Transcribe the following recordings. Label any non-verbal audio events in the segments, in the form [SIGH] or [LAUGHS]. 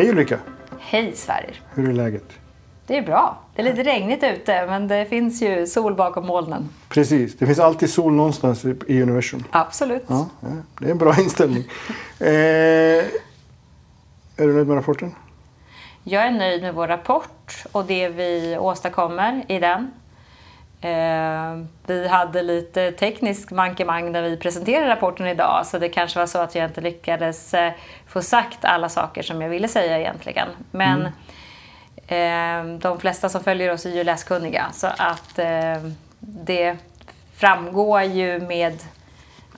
Hej Ulrika! Hej Sverrir! Hur är läget? Det är bra. Det är lite regnigt ute men det finns ju sol bakom molnen. Precis, det finns alltid sol någonstans i universum. Absolut. Ja, det är en bra [LAUGHS] inställning. eh, är du nöjd med rapporten? Jag är nöjd med vår rapport och det vi åstadkommer i den. Eh, vi hade lite teknisk mankemang när vi presenterade rapporten idag så det kanske var så att jag inte lyckades eh, få sagt alla saker som jag ville säga egentligen. Men mm. eh, de flesta som följer oss är ju läskunniga så att eh, det framgår ju med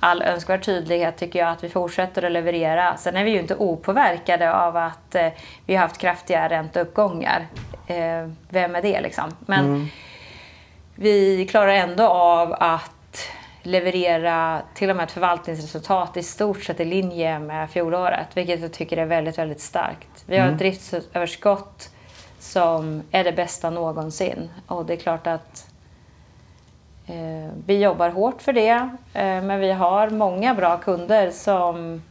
all önskvärd tydlighet tycker jag att vi fortsätter att leverera. Sen är vi ju inte opåverkade av att eh, vi har haft kraftiga ränteuppgångar. Vem är det liksom? Men mm vi klarar ändå av att leverera till och med ett förvaltningsresultat i stort sett i linje med fjolåret, vilket jag tycker är väldigt, väldigt starkt. Vi har mm. ett driftsöverskott som är det bästa någonsin och det är klart att eh, vi jobbar hårt för det, eh, men vi har många bra kunder som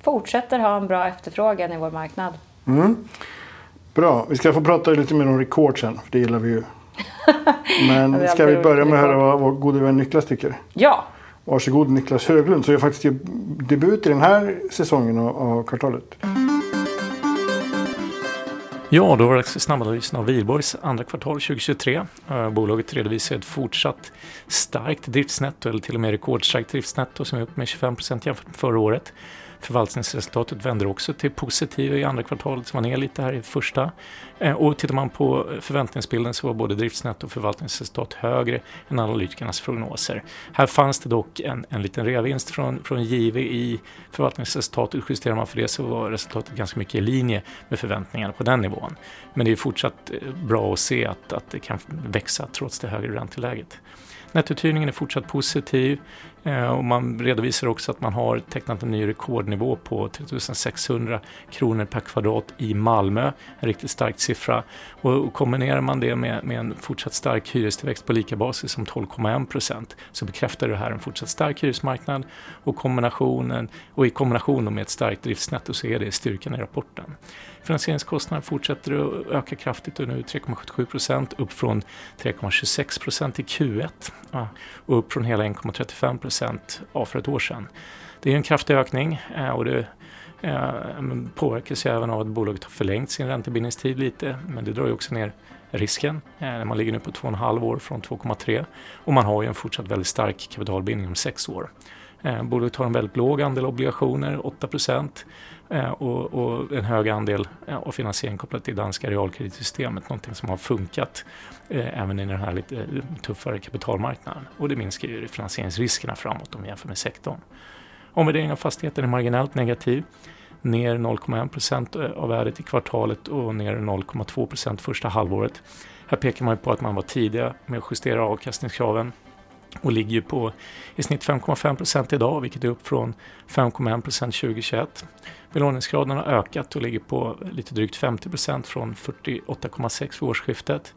fortsätter ha en bra efterfrågan i vår marknad. Mm. Bra, vi ska få prata lite mer om rekord sen, för det gillar vi ju. [LAUGHS] Men ska vi börja med att höra vad vår gode vän Niklas tycker? Ja. Varsågod Niklas Höglund Så jag faktiskt debut i den här säsongen av, kvartalet. Ja, då var det snabbanalysen av Wihlborgs andra kvartal 2023. Eh, bolaget redovisar ett fortsatt starkt driftsnetto, eller till och med rekordstarkt driftsnetto som är upp med 25 jämfört med förra året. Förvaltningsresultatet vänder också till positiva i andra kvartalet som var ner lite här i första. Eh, och tittar man på förväntningsbilden så var både driftsnetto och förvaltningsresultat högre än analytikernas prognoser. Här fanns det dock en, en liten reavinst från, från JV i förvaltningsresultatet. Justerar man för det så var resultatet ganska mycket i linje med förväntningarna på den nivån. Men det är fortsatt eh, bra att se att, att det kan växa trots det högre ränteläget. Nettouthyrningen är fortsatt positiv Eh, och man redovisar också att man har tecknat en ny rekordnivå på 3600 kronor per kvadrat i Malmö. En riktigt stark siffra. Och kombinerar man det med, med en fortsatt stark hyrestillväxt på lika basis som 12,1 procent så bekräftar det här en fortsatt stark hyresmarknad och, kombinationen, och i kombination med ett starkt driftsnetto så är det styrkan i rapporten. Finansieringskostnaderna fortsätter att öka kraftigt och nu 3,77 procent upp från 3,26 procent i Q1 och upp från hela 1,35 procent för ett år sedan. Det är en kraftig ökning eh, och det eh, påverkas ju även av att bolaget har förlängt sin räntebindningstid lite men det drar ju också ner risken. Eh, man ligger nu på 2,5 år från 2,3 och man har ju en fortsatt väldigt stark kapitalbindning om 6 år. Eh, bolaget har en väldigt låg andel obligationer, 8 procent Eh, och, och, en hög andel eh, av finansiering kopplat till danska realkreditsystemet, någonting som har funkat eh, även i den här lite tuffare kapitalmarknaden. Och det minskar ju finansieringsriskerna framåt om vi jämför med sektorn. Omvärdering av fastigheten är marginellt negativ, ner 0,1 procent av värdet i kvartalet och ner 0,2 procent första halvåret. Här pekar man på att man var tidiga med att justera avkastningskraven och ligger ju på i snitt 5,5 procent idag, vilket är upp från 5,1 procent 2021. Belåningsgraden har ökat och ligger på lite drygt 50 procent från 48,6 för årsskiftet.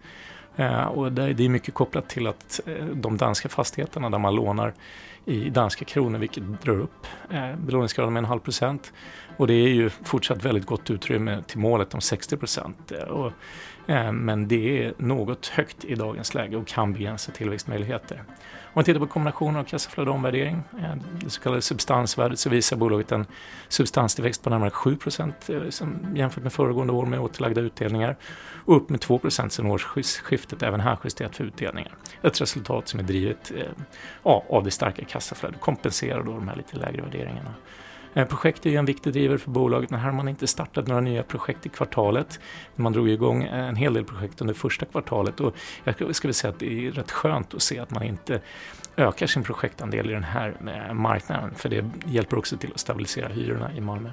Eh, och det är mycket kopplat till att eh, de danska fastigheterna där man lånar i danska kronor, vilket drar upp eh, belåningsgraden med en halv procent. Och det är ju fortsatt väldigt gott utrymme till målet om 60 procent. Eh, men det är något högt i dagens läge och kan begränsa tillväxtmöjligheter. Om man tittar på kombinationen av kassaflöde och omvärdering, eh, det så kallade substansvärdet, så visar bolaget en substanstillväxt på närmare 7 eh, liksom jämfört med föregående år med återlagda utdelningar och upp med 2% sedan årsskiftet, även här justerat för utdelningar. Ett resultat som är drivet ja, av det starka kassaflödet, kompenserar då de här lite lägre värderingarna. Eh, projekt är ju en viktig driver för bolaget men här har man inte startat några nya projekt i kvartalet. Man drog igång en hel del projekt under första kvartalet och jag skulle säga att det är rätt skönt att se att man inte ökar sin projektandel i den här eh, marknaden för det hjälper också till att stabilisera hyrorna i Malmö.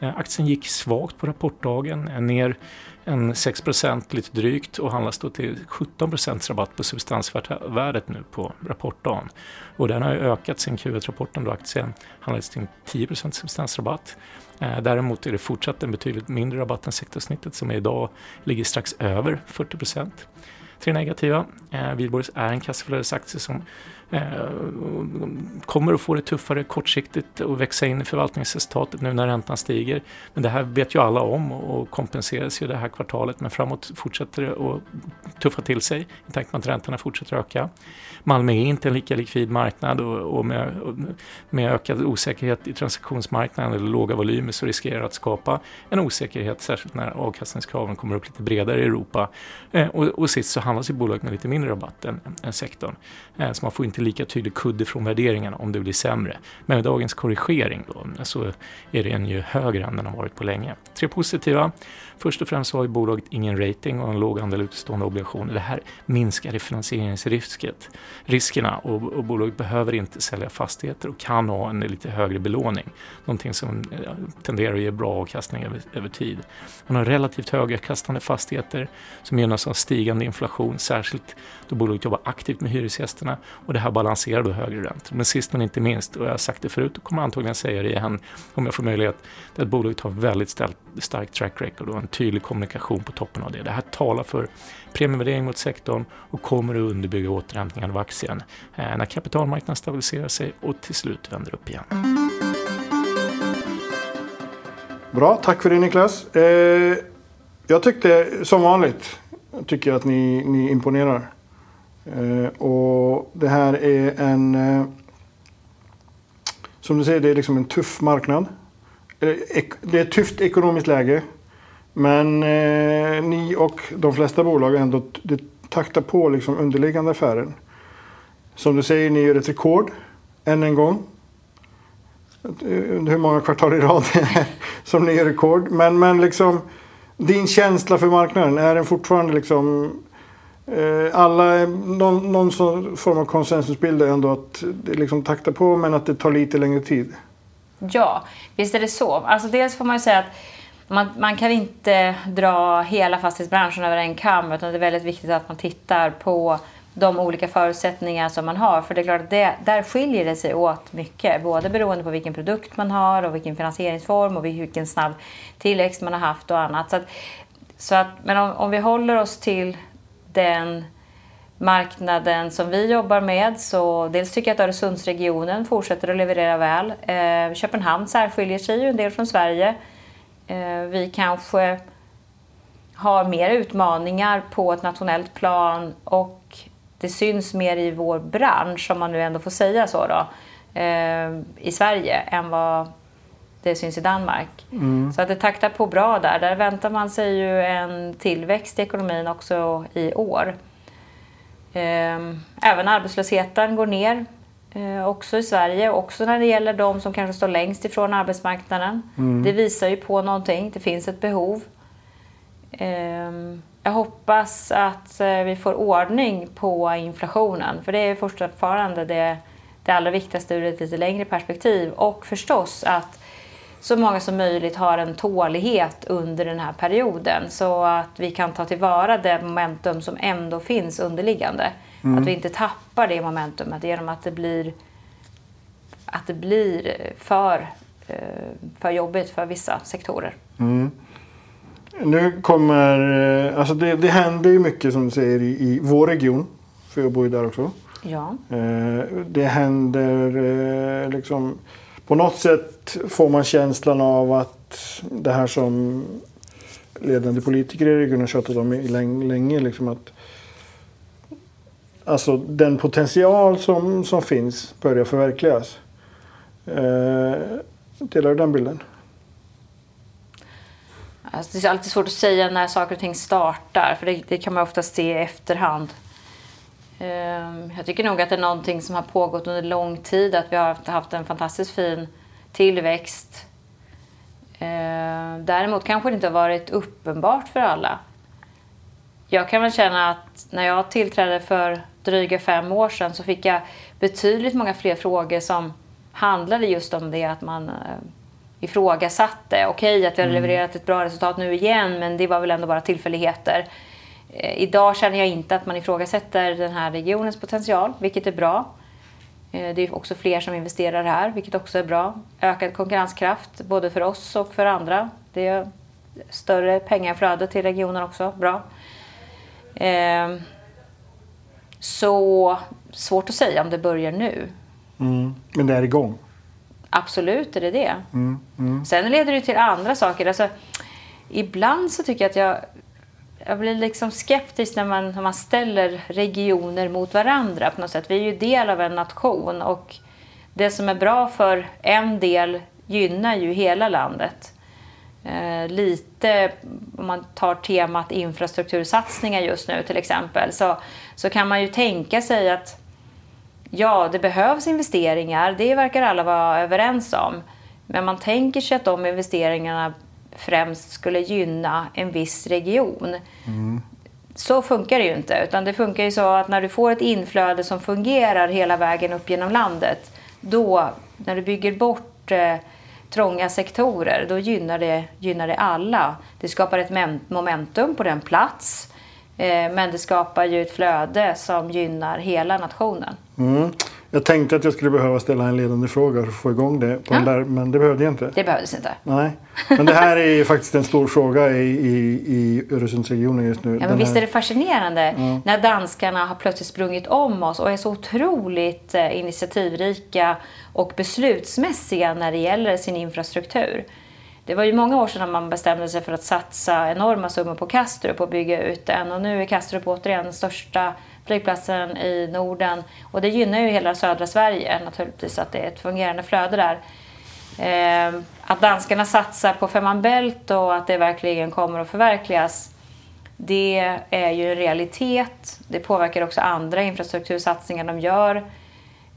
Eh, aktien gick svagt på rapportdagen, ner en 6% lite drygt och handlas då till 17% rabatt på substansvärdet nu på rapportdagen. Och den har ju ökat sen Q1-rapporten då aktien handlades till 10% substansrabatt. Eh, däremot är det fortsatt en betydligt mindre rabatt än sektorsnittet som idag ligger strax över 40% Tre negativa. Eh, Wihlborgs är en kassaflödesaktie som Eh, kommer att få det tuffare kortsiktigt och växa in i förvaltningsresultatet nu när räntan stiger. Men det här vet ju alla om och kompenseras ju det här kvartalet men framåt fortsätter det att tuffa till sig i takt med att räntorna fortsätter öka. Malmö är inte en lika likvid marknad och, och med, med ökad osäkerhet i transaktionsmarknaden eller låga volymer så riskerar det att skapa en osäkerhet särskilt när avkastningskraven kommer upp lite bredare i Europa. Eh, och, och sist så handlas ju bolaget med lite mindre rabatt än, än sektorn. Eh, så man får inte lika tydlig kudde från värderingarna om det blir sämre. Men med dagens korrigering då, så är den ju högre än den har varit på länge. Tre positiva. Först och främst har ju bolaget ingen rating och en låg andel utestående obligationer. Det här minskar finansieringsriskerna och, och bolaget behöver inte sälja fastigheter och kan ha en lite högre belåning. Någonting som eh, tenderar att ge bra avkastning över, över tid. Man har relativt högavkastande fastigheter som gynnas av stigande inflation, särskilt då bolaget jobbar aktivt med hyresgästerna och det här balanserar då högre räntor. Men sist men inte minst, och jag har sagt det förut och kommer antagligen säga det igen om jag får möjlighet, det är att bolaget har väldigt ställt starkt track record och en tydlig kommunikation på toppen av det. Det här talar för premievärdering mot sektorn och kommer att underbygga återhämtningen av aktien eh, när kapitalmarknaden stabiliserar sig och till slut vänder upp igen. Bra, tack för det Niklas. Eh, jag tyckte som vanligt tycker att ni, ni imponerar. Eh, och det här är en... Eh, som du säger, det är liksom en tuff marknad. Eh, det är ett tufft ekonomiskt läge. Men eh, ni och de flesta bolag ändå det taktar på liksom underliggande affären. Som du säger, ni gör ett rekord än en gång. Eh, under hur många kvartal i rad [LAUGHS] som ni gör rekord. Men, men liksom, din känsla för marknaden, är den fortfarande liksom eh, alla, någon, någon form av konsensusbild är ändå att det liksom taktar på men att det tar lite längre tid. Ja, visst är det så. Alltså dels får man ju säga att man, man kan inte dra hela fastighetsbranschen över en kam utan det är väldigt viktigt att man tittar på de olika förutsättningar som man har. För det är klart att det, där skiljer det sig åt mycket. Både beroende på vilken produkt man har och vilken finansieringsform och vilken snabb tillväxt man har haft och annat. Så att, så att, men om, om vi håller oss till den marknaden som vi jobbar med så dels tycker jag att Öresundsregionen fortsätter att leverera väl. Eh, Köpenhamn särskiljer sig ju en del från Sverige. Eh, vi kanske har mer utmaningar på ett nationellt plan och det syns mer i vår bransch, om man nu ändå får säga så då, eh, i Sverige än vad det syns i Danmark. Mm. Så att det taktar på bra där. Där väntar man sig ju en tillväxt i ekonomin också i år. Ehm, även arbetslösheten går ner eh, också i Sverige, också när det gäller de som kanske står längst ifrån arbetsmarknaden. Mm. Det visar ju på någonting, det finns ett behov. Ehm, jag hoppas att eh, vi får ordning på inflationen, för det är fortfarande det, det allra viktigaste ur ett lite längre perspektiv. Och förstås att så många som möjligt har en tålighet under den här perioden så att vi kan ta tillvara det momentum som ändå finns underliggande. Mm. Att vi inte tappar det momentumet genom att det blir, att det blir för, eh, för jobbigt för vissa sektorer. Mm. Nu kommer, eh, alltså det, det händer ju mycket som du säger i, i vår region. För jag bor ju där också. Ja. Eh, det händer liksom på något sätt får man känslan av att det här som ledande politiker i regionen tjatat om länge, liksom att alltså den potential som, som finns börjar förverkligas. Eh, delar du den bilden? Alltså det är alltid svårt att säga när saker och ting startar, för det, det kan man ofta se i efterhand. Ehm, jag tycker nog att det är någonting som har pågått under lång tid, att vi har haft en fantastiskt fin tillväxt. Ehm, däremot kanske det inte har varit uppenbart för alla. Jag kan väl känna att när jag tillträdde för dryga fem år sedan så fick jag betydligt många fler frågor som handlade just om det att man eh, ifrågasatte. Okej okay, att vi har mm. levererat ett bra resultat nu igen men det var väl ändå bara tillfälligheter. Eh, idag känner jag inte att man ifrågasätter den här regionens potential, vilket är bra. Eh, det är också fler som investerar här, vilket också är bra. Ökad konkurrenskraft, både för oss och för andra. Det är större pengaflöde till regionen också, bra. Eh, så svårt att säga om det börjar nu. Mm. Men det är igång. Absolut är det det. Mm. Mm. Sen leder det till andra saker. Alltså, ibland så tycker jag att jag, jag blir liksom skeptisk när man, när man ställer regioner mot varandra på något sätt. Vi är ju del av en nation och det som är bra för en del gynnar ju hela landet. Eh, lite, om man tar temat infrastruktursatsningar just nu till exempel, så, så kan man ju tänka sig att ja, det behövs investeringar, det verkar alla vara överens om. Men man tänker sig att de investeringarna främst skulle gynna en viss region. Mm. Så funkar det ju inte, utan det funkar ju så att när du får ett inflöde som fungerar hela vägen upp genom landet, då, när du bygger bort eh, trånga sektorer, då gynnar det, gynnar det alla. Det skapar ett momentum på den plats, eh, men det skapar ju ett flöde som gynnar hela nationen. Mm. Jag tänkte att jag skulle behöva ställa en ledande fråga för att få igång det. På ja. den där, men det behövde jag inte. Det behövdes inte. Nej. Men det här är faktiskt en stor fråga i, i, i Öresundsregionen just nu. Ja, men visst är det fascinerande ja. när danskarna har plötsligt sprungit om oss och är så otroligt eh, initiativrika och beslutsmässiga när det gäller sin infrastruktur. Det var ju många år sedan man bestämde sig för att satsa enorma summor på Kastrup och bygga ut den och nu är Kastrup återigen den största flygplatsen i Norden. Och det gynnar ju hela södra Sverige naturligtvis att det är ett fungerande flöde där. Eh, att danskarna satsar på Fehmarn Bält och att det verkligen kommer att förverkligas det är ju en realitet. Det påverkar också andra infrastruktursatsningar de gör.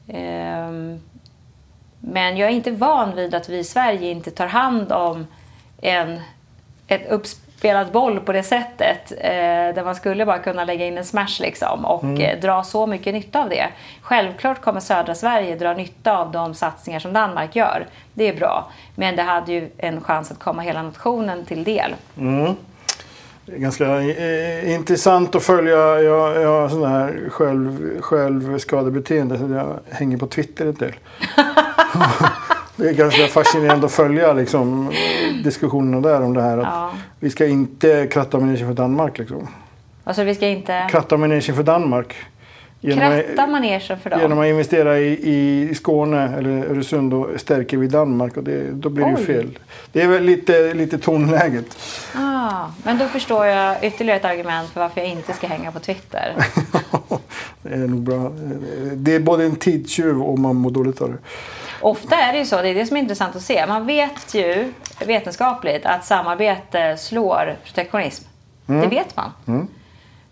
Eh, men jag är inte van vid att vi i Sverige inte tar hand om en, ett spelad boll på det sättet. Eh, där man skulle bara kunna lägga in en smash liksom och mm. eh, dra så mycket nytta av det. Självklart kommer södra Sverige dra nytta av de satsningar som Danmark gör. Det är bra. Men det hade ju en chans att komma hela nationen till del. Mm. Det är ganska eh, intressant att följa. Jag, jag har sån här själv, självskadebeteende så jag hänger på Twitter en del. [LAUGHS] [LAUGHS] Det är ganska fascinerande att följa liksom, diskussionerna där om det här. Att ja. Vi ska inte kratta manegen för Danmark. Liksom. Alltså vi ska inte... Kratta manegen för Danmark. Genom kratta manegen för dem? Genom att investera i, i Skåne eller Öresund då stärker vi Danmark och det, då blir det ju fel. Det är väl lite, lite tonläget. Ah, men då förstår jag ytterligare ett argument för varför jag inte ska hänga på Twitter. [LAUGHS] det är nog bra. Det är både en tidstjuv och man mår dåligt av det. Ofta är det ju så, det är det som är intressant att se. Man vet ju vetenskapligt att samarbete slår protektionism. Mm. Det vet man. Mm.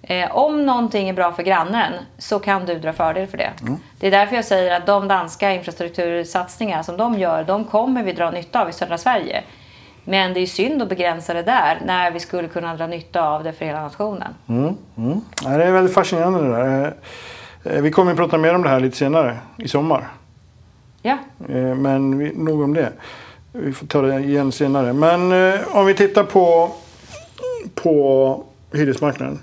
Eh, om någonting är bra för grannen så kan du dra fördel för det. Mm. Det är därför jag säger att de danska infrastruktursatsningar som de gör, de kommer vi dra nytta av i södra Sverige. Men det är synd att begränsa det där när vi skulle kunna dra nytta av det för hela nationen. Mm. Mm. Det är väldigt fascinerande det där. Eh, vi kommer att prata mer om det här lite senare i sommar. Ja. Eh, men vi, nog om det. Vi får ta det igen senare. Men eh, om vi tittar på, på hyresmarknaden.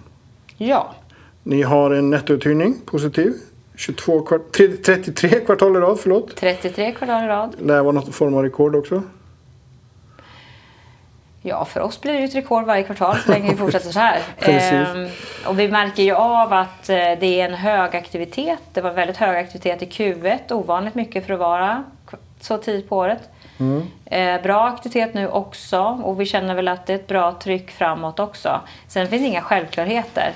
Ja. Ni har en nettouthyrning, positiv. 22 kvart 33 kvartal i rad, förlåt. 33 kvartal i rad. Lär vara något form av rekord också. Ja, för oss blir det ett rekord varje kvartal så länge vi fortsätter så här. [LAUGHS] ehm, och vi märker ju av att eh, det är en hög aktivitet. Det var väldigt hög aktivitet i Q1, ovanligt mycket för att vara så tidigt på året. Mm. Eh, bra aktivitet nu också och vi känner väl att det är ett bra tryck framåt också. Sen finns det inga självklarheter.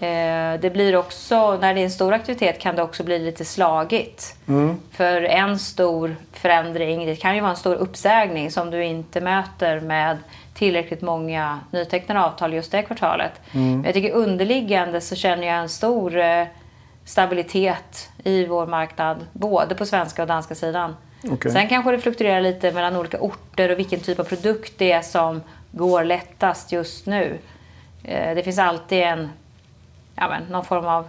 Eh, det blir också, när det är en stor aktivitet kan det också bli lite slagigt. Mm. För en stor förändring, det kan ju vara en stor uppsägning som du inte möter med tillräckligt många nytecknade avtal just det kvartalet. Mm. Jag tycker underliggande så känner jag en stor eh, stabilitet i vår marknad, både på svenska och danska sidan. Okay. Sen kanske det fluktuerar lite mellan olika orter och vilken typ av produkt det är som går lättast just nu. Eh, det finns alltid en, ja men, någon form av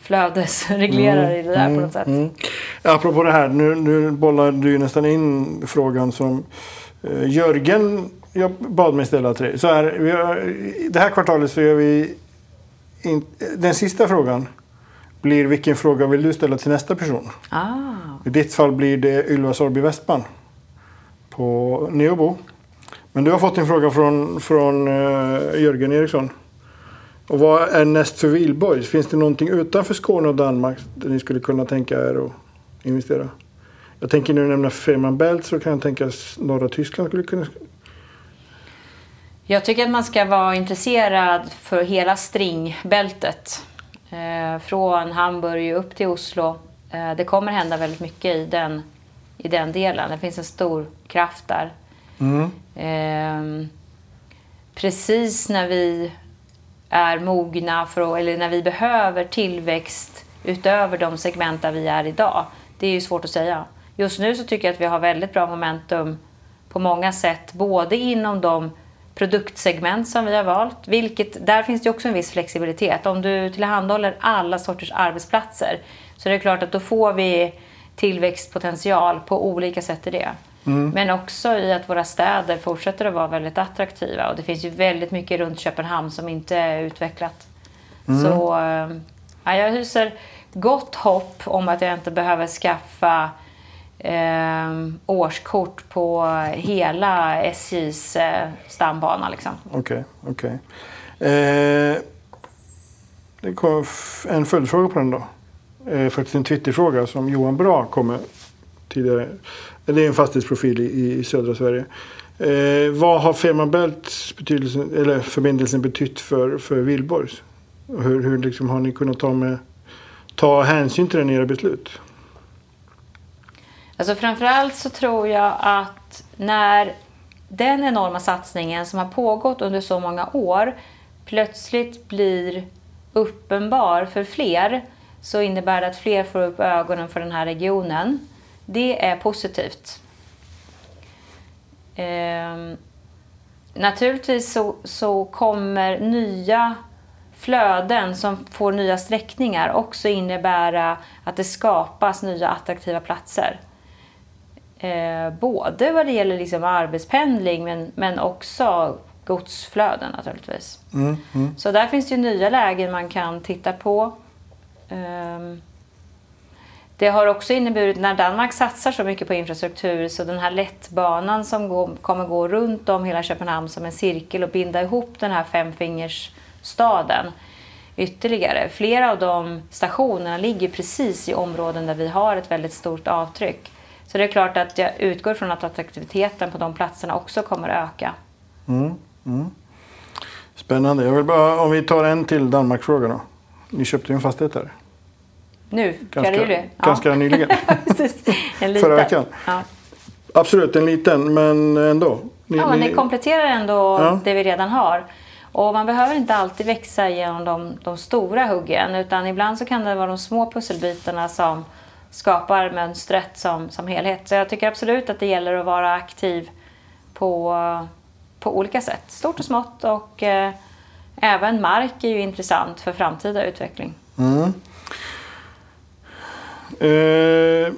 flödesreglerare mm, i det där mm, på något sätt. Mm. Apropå det här, nu, nu bollar du nästan in frågan som uh, Jörgen jag bad mig ställa tre. Så här, vi har, det här kvartalet så gör vi... In, den sista frågan blir vilken fråga vill du ställa till nästa person? Ah. I ditt fall blir det Ylva Sorby Westman på Neobo. Men du har fått en fråga från, från uh, Jörgen Eriksson. Och vad är näst för Wihlborgs? Finns det någonting utanför Skåne och Danmark där ni skulle kunna tänka er att investera? Jag tänker när du nämner Fehmarn Bält så kan jag tänka att norra Tyskland skulle kunna... Jag tycker att man ska vara intresserad för hela stringbältet. Eh, från Hamburg upp till Oslo. Eh, det kommer hända väldigt mycket i den, i den delen. Det finns en stor kraft där. Mm. Eh, precis när vi är mogna för, eller när vi behöver tillväxt utöver de segment där vi är idag. Det är ju svårt att säga. Just nu så tycker jag att vi har väldigt bra momentum på många sätt, både inom de produktsegment som vi har valt. Vilket, där finns det också en viss flexibilitet. Om du tillhandahåller alla sorters arbetsplatser så är det klart att då får vi tillväxtpotential på olika sätt i det. Mm. Men också i att våra städer fortsätter att vara väldigt attraktiva. Och det finns ju väldigt mycket runt Köpenhamn som inte är utvecklat. Mm. Så eh, ja, jag hyser gott hopp om att jag inte behöver skaffa eh, årskort på hela SJs eh, stambana. Liksom. Okej, okay, okej. Okay. Eh, det kom en följdfråga på den då. Eh, faktiskt en Twitterfråga som Johan Bra kommer tidigare. Det är en fastighetsprofil i, i södra Sverige. Eh, vad har Fehmarn Bälts eller förbindelsen betytt för, för Vilborgs? Hur, hur liksom har ni kunnat ta, med, ta hänsyn till den i era beslut? Alltså framförallt så tror jag att när den enorma satsningen som har pågått under så många år plötsligt blir uppenbar för fler så innebär det att fler får upp ögonen för den här regionen. Det är positivt. Ehm, naturligtvis så, så kommer nya flöden som får nya sträckningar också innebära att det skapas nya attraktiva platser. Eh, både vad det gäller liksom arbetspendling men, men också godsflöden naturligtvis. Mm, mm. Så där finns det ju nya lägen man kan titta på. Um, det har också inneburit när Danmark satsar så mycket på infrastruktur så den här lättbanan som går, kommer gå runt om hela Köpenhamn som en cirkel och binda ihop den här femfingersstaden ytterligare. Flera av de stationerna ligger precis i områden där vi har ett väldigt stort avtryck. Så det är klart att jag utgår från att attraktiviteten på de platserna också kommer att öka. Mm, mm. Spännande. Jag vill bara, om vi tar en till Danmarksfråga då. Ni köpte ju en fastighet där. Nu? Ganska, ja. ganska nyligen. [LAUGHS] en Förra veckan. Ja. Absolut, en liten, men ändå. Ni, ja, men det kompletterar ändå ja. det vi redan har. Och man behöver inte alltid växa genom de, de, stora huggen utan ibland så kan det vara de små pusselbitarna som skapar mönstret som, som helhet. Så jag tycker absolut att det gäller att vara aktiv på, på olika sätt, stort och smått och eh, även mark är ju intressant för framtida utveckling. Mm. Eh,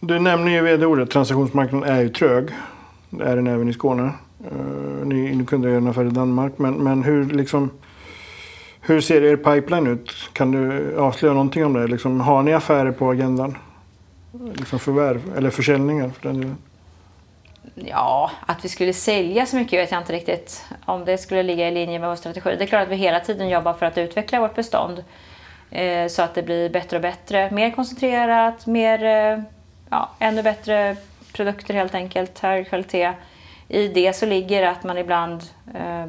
du nämner ju vd-ordet, transaktionsmarknaden är ju trög. Det är den även i Skåne. Eh, ni, ni kunde göra en affär i Danmark, men, men hur liksom hur ser er pipeline ut? Kan du avslöja någonting om det? Liksom, har ni affärer på agendan? Liksom förvärv eller försäljningar för den delen? Ja, att vi skulle sälja så mycket vet jag inte riktigt. Om det skulle ligga i linje med vår strategi. Det är klart att vi hela tiden jobbar för att utveckla vårt bestånd. Eh, så att det blir bättre och bättre. Mer koncentrerat, mer, eh, ja, ännu bättre produkter helt enkelt. Högre kvalitet. I det så ligger att man ibland eh,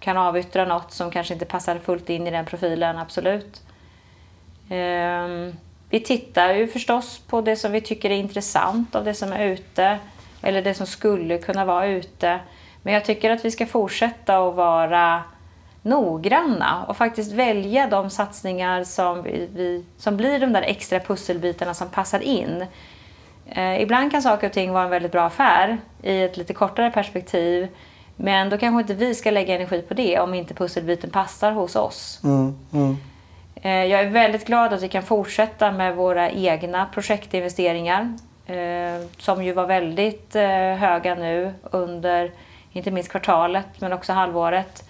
kan avyttra något som kanske inte passar fullt in i den profilen, absolut. Um, vi tittar ju förstås på det som vi tycker är intressant av det som är ute. Eller det som skulle kunna vara ute. Men jag tycker att vi ska fortsätta att vara noggranna och faktiskt välja de satsningar som, vi, som blir de där extra pusselbitarna som passar in. Eh, ibland kan saker och ting vara en väldigt bra affär i ett lite kortare perspektiv. Men då kanske inte vi ska lägga energi på det om inte pusselbiten passar hos oss. Mm, mm. Eh, jag är väldigt glad att vi kan fortsätta med våra egna projektinvesteringar. Eh, som ju var väldigt eh, höga nu under inte minst kvartalet men också halvåret.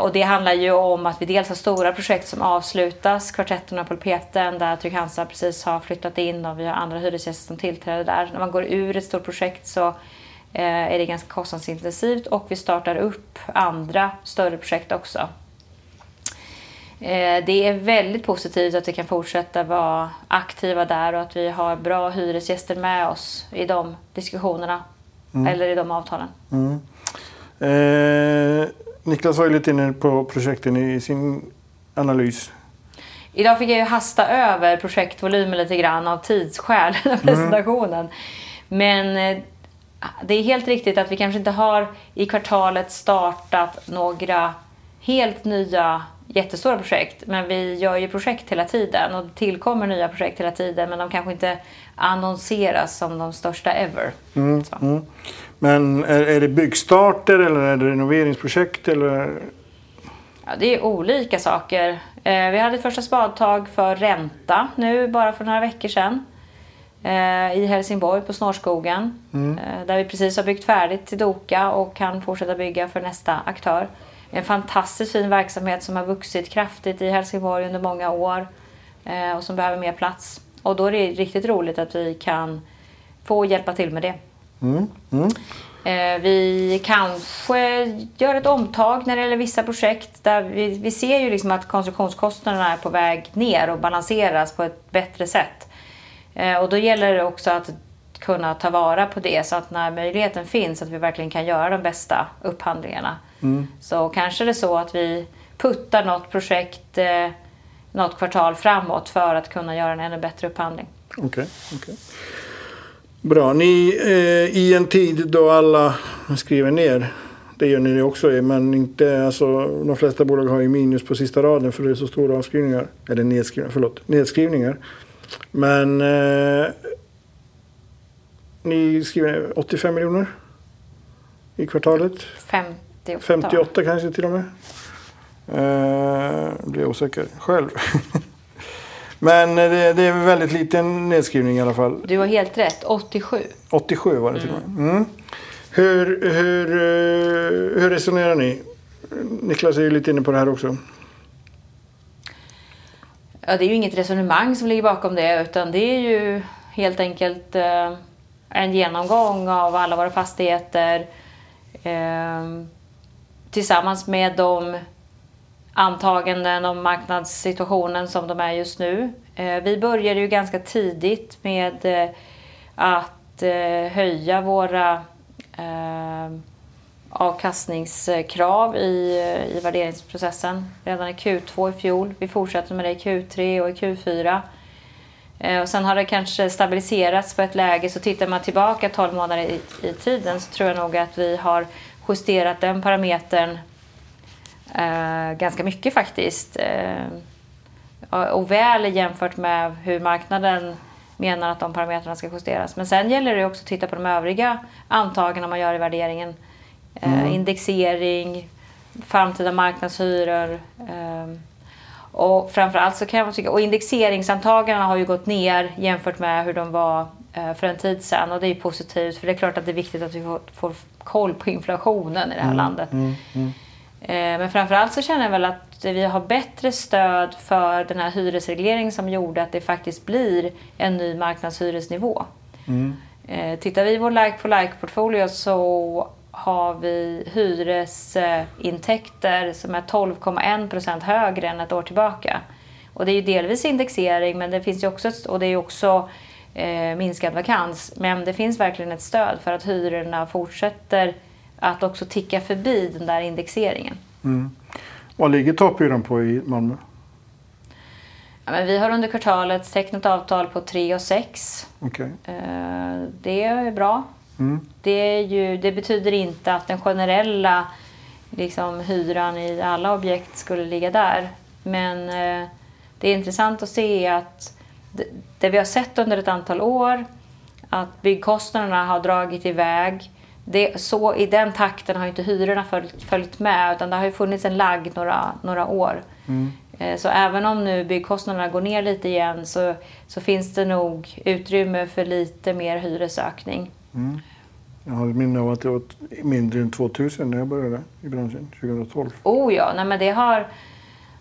Och det handlar ju om att vi dels har stora projekt som avslutas, Kvartetten och Pulpeten där Trygg-Hansa precis har flyttat in och vi har andra hyresgäster som tillträder där. När man går ur ett stort projekt så eh, är det ganska kostnadsintensivt och vi startar upp andra större projekt också. Eh, det är väldigt positivt att vi kan fortsätta vara aktiva där och att vi har bra hyresgäster med oss i de diskussionerna eller i de avtalen. Eh, Niklas var ju lite inne på projekten i sin analys. Idag fick jag ju hasta över projektvolymen lite grann av tidsskäl, [LAUGHS] den här presentationen. Men eh, det är helt riktigt att vi kanske inte har i kvartalet startat några helt nya jättestora projekt. Men vi gör ju projekt hela tiden och det tillkommer nya projekt hela tiden. Men de kanske inte annonseras som de största ever. Så. Men är, är det byggstarter eller är det renoveringsprojekt? Eller? Ja, det är olika saker. Eh, vi hade ett första spadtag för ränta nu bara för några veckor sedan. Eh, I Helsingborg på Snårskogen. Eh, där vi precis har byggt färdigt till Doka och kan fortsätta bygga för nästa aktör. En fantastiskt fin verksamhet som har vuxit kraftigt i Helsingborg under många år. Eh, och som behöver mer plats. Och då är det riktigt roligt att vi kan få hjälpa till med det. Mm. Mm. Eh, Vi kanske gör ett omtag när det gäller vissa projekt. Där vi, vi ser ju liksom att konstruktionskostnaderna är på väg ner och balanseras på ett bättre sätt. Eh, Och då gäller det också att kunna ta vara på det så att när möjligheten finns att vi verkligen kan göra de bästa upphandlingarna. Så kanske det är så att vi puttar något projekt eh, något kvartal framåt för att kunna göra en ännu bättre upphandling. Okej. okej. Bra. Ni, eh, I en tid då alla skriver ner, det gör ni också, men inte, alltså, de flesta bolag har ju minus på sista raden för det är så stora avskrivningar. Eller nedskrivningar, förlåt, nedskrivningar. Men eh, ni skriver 85 miljoner i kvartalet. 58. 58 kanske till och med. Eh, blir jag osäker själv. [LAUGHS] Men det, det är väldigt liten nedskrivning i alla fall. Du har helt rätt, 87. 87 var det till och med. Mm. Hur, hur, eh, hur resonerar ni? Niklas är ju lite inne på det här också. Ja, det är ju inget resonemang som ligger bakom det utan det är ju helt enkelt eh, en genomgång av alla våra fastigheter eh, tillsammans med de antaganden om marknadssituationen som de är just nu. Eh, vi började ju ganska tidigt med eh, att eh, höja våra avkastningskrav i, i värderingsprocessen redan i Q2 i fjol. Vi fortsätter med det i Q3 och i Q4. Och sen har det kanske stabiliserats på ett läge. Så tittar man tillbaka 12 månader i, i tiden så tror jag nog att vi har justerat den parametern eh, ganska mycket faktiskt. Eh, och väl jämfört med hur marknaden menar att de parametrarna ska justeras. Men sen gäller det också att titta på de övriga antagandena man gör i värderingen. Eh, indexering, framtida marknadshyror. Eh, och framförallt så kan jag tycka, och indexeringsantagandena har ju gått ner jämfört med hur de var eh, för en tid sedan. Och det är ju positivt för det är klart att det är viktigt att vi får, koll på inflationen i det här landet. Eh, Men framförallt så känner jag väl att vi har bättre stöd för den här hyresregleringen som gjorde att det faktiskt blir en ny marknadshyresnivå. Eh, Tittar vi i vår like-for-like-portfolio så har vi hyresintäkter som är 12,1 procent högre än ett år tillbaka. Och det är ju delvis indexering men det finns ju också, och det är också eh, minskad vakans. Men det finns verkligen ett stöd för att hyrorna fortsätter att också ticka förbi den där indexeringen. Vad ligger topphyran på i Malmö? Ja, men vi har under kvartalet tecknat avtal på 3 och 6. Okej. Eh, Det är bra. Det, är ju, det betyder inte att den generella liksom, hyran i alla objekt skulle ligga där. Men eh, det är intressant att se att det, det vi har sett under ett antal år, att byggkostnaderna har dragit iväg. Det, så I den takten har inte hyrorna följt, följt med utan det har ju funnits en lagg några, några år. Eh, Så även om nu byggkostnaderna går ner lite igen så, så finns det nog utrymme för lite mer hyresökning. Jag har ett minne av att det var mindre än 2000 när jag började i branschen 2012. Oh ja, nej men det har,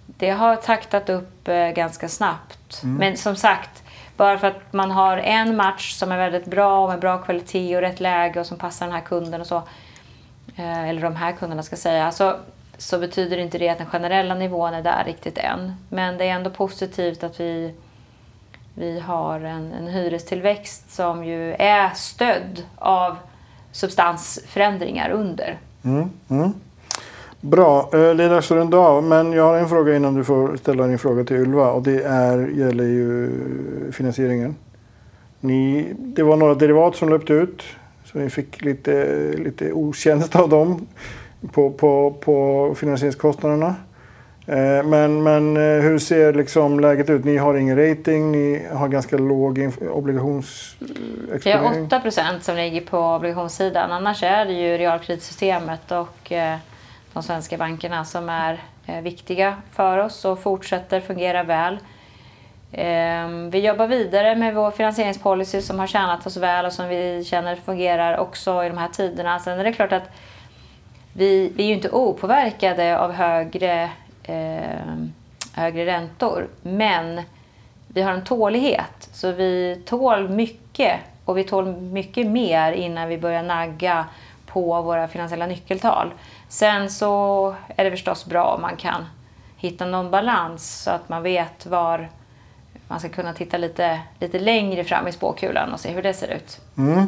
det har taktat upp eh, ganska snabbt. Men som sagt, bara för att man har en match som är väldigt bra och med bra kvalitet och rätt läge och som passar den här kunden och så. Eh, eller de här kunderna ska jag säga. Så, så betyder inte det att den generella nivån är där riktigt än. Men det är ändå positivt att vi, vi har en, en hyrestillväxt som ju är stödd av substansförändringar under. Mm, mm. Bra, det är dags för en dag. Men jag har en fråga innan du får ställa din fråga till Ylva. Och det är, gäller ju finansieringen. Ni, det var några derivat som löpte ut. Så ni fick lite, lite otjänst av dem på, på, på finansieringskostnaderna. Eh, men, men eh, hur ser liksom läget ut? Ni har ingen rating, ni har ganska låg obligationsexponering. Vi har 8 som ligger på obligationssidan. Annars är det ju realkreditsystemet och eh, de svenska bankerna som är eh, viktiga för oss och fortsätter fungera väl. Ehm, vi jobbar vidare med vår finansieringspolicy som har tjänat oss väl och som vi känner fungerar också i de här tiderna. Sen är det klart att vi, vi är ju inte opåverkade av högre eh, högre räntor. Men vi har en tålighet, så vi tål mycket och vi tål mycket mer innan vi börjar nagga på våra finansiella nyckeltal. Sen så är det förstås bra om man kan hitta någon balans så att man vet var man ska kunna titta lite, lite längre fram i spåkulan och se hur det ser ut. Mm.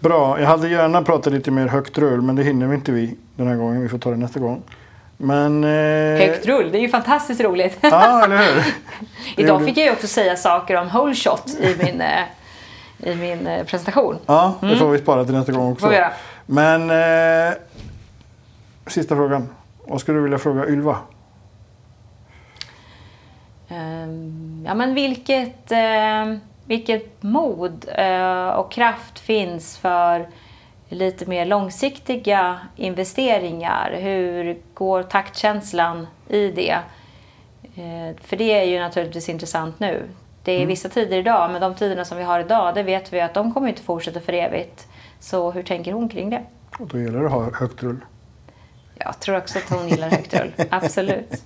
Bra, jag hade gärna pratat lite mer högt rull men det hinner vi inte vi den här gången. Vi får ta det nästa gång. Men, eh... Högt rull, det är ju fantastiskt roligt. Ja, eller hur? [LAUGHS] Idag fick jag ju också säga saker om whole shot i min, eh, i min eh, presentation. Ja, det får vi spara till nästa gång också. Men eh, sista frågan. Vad skulle du vilja fråga Ylva? Um, ja, men vilket, uh, vilket mod uh, och kraft finns för lite mer långsiktiga investeringar. Hur går taktkänslan i det? Eh, för det är ju naturligtvis intressant nu. Det är mm. vissa tider idag, men de tiderna som vi har idag, det vet vi att de kommer inte fortsätta för evigt. Så hur tänker hon kring det? Och då gäller det att ha högt rull. Jag tror också att hon gillar högt rull. [LAUGHS] Absolut.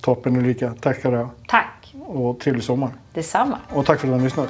Toppen Ulrika. Tack ska du ha. Tack. Och trevlig sommar. Detsamma. Och tack för att du har lyssnat.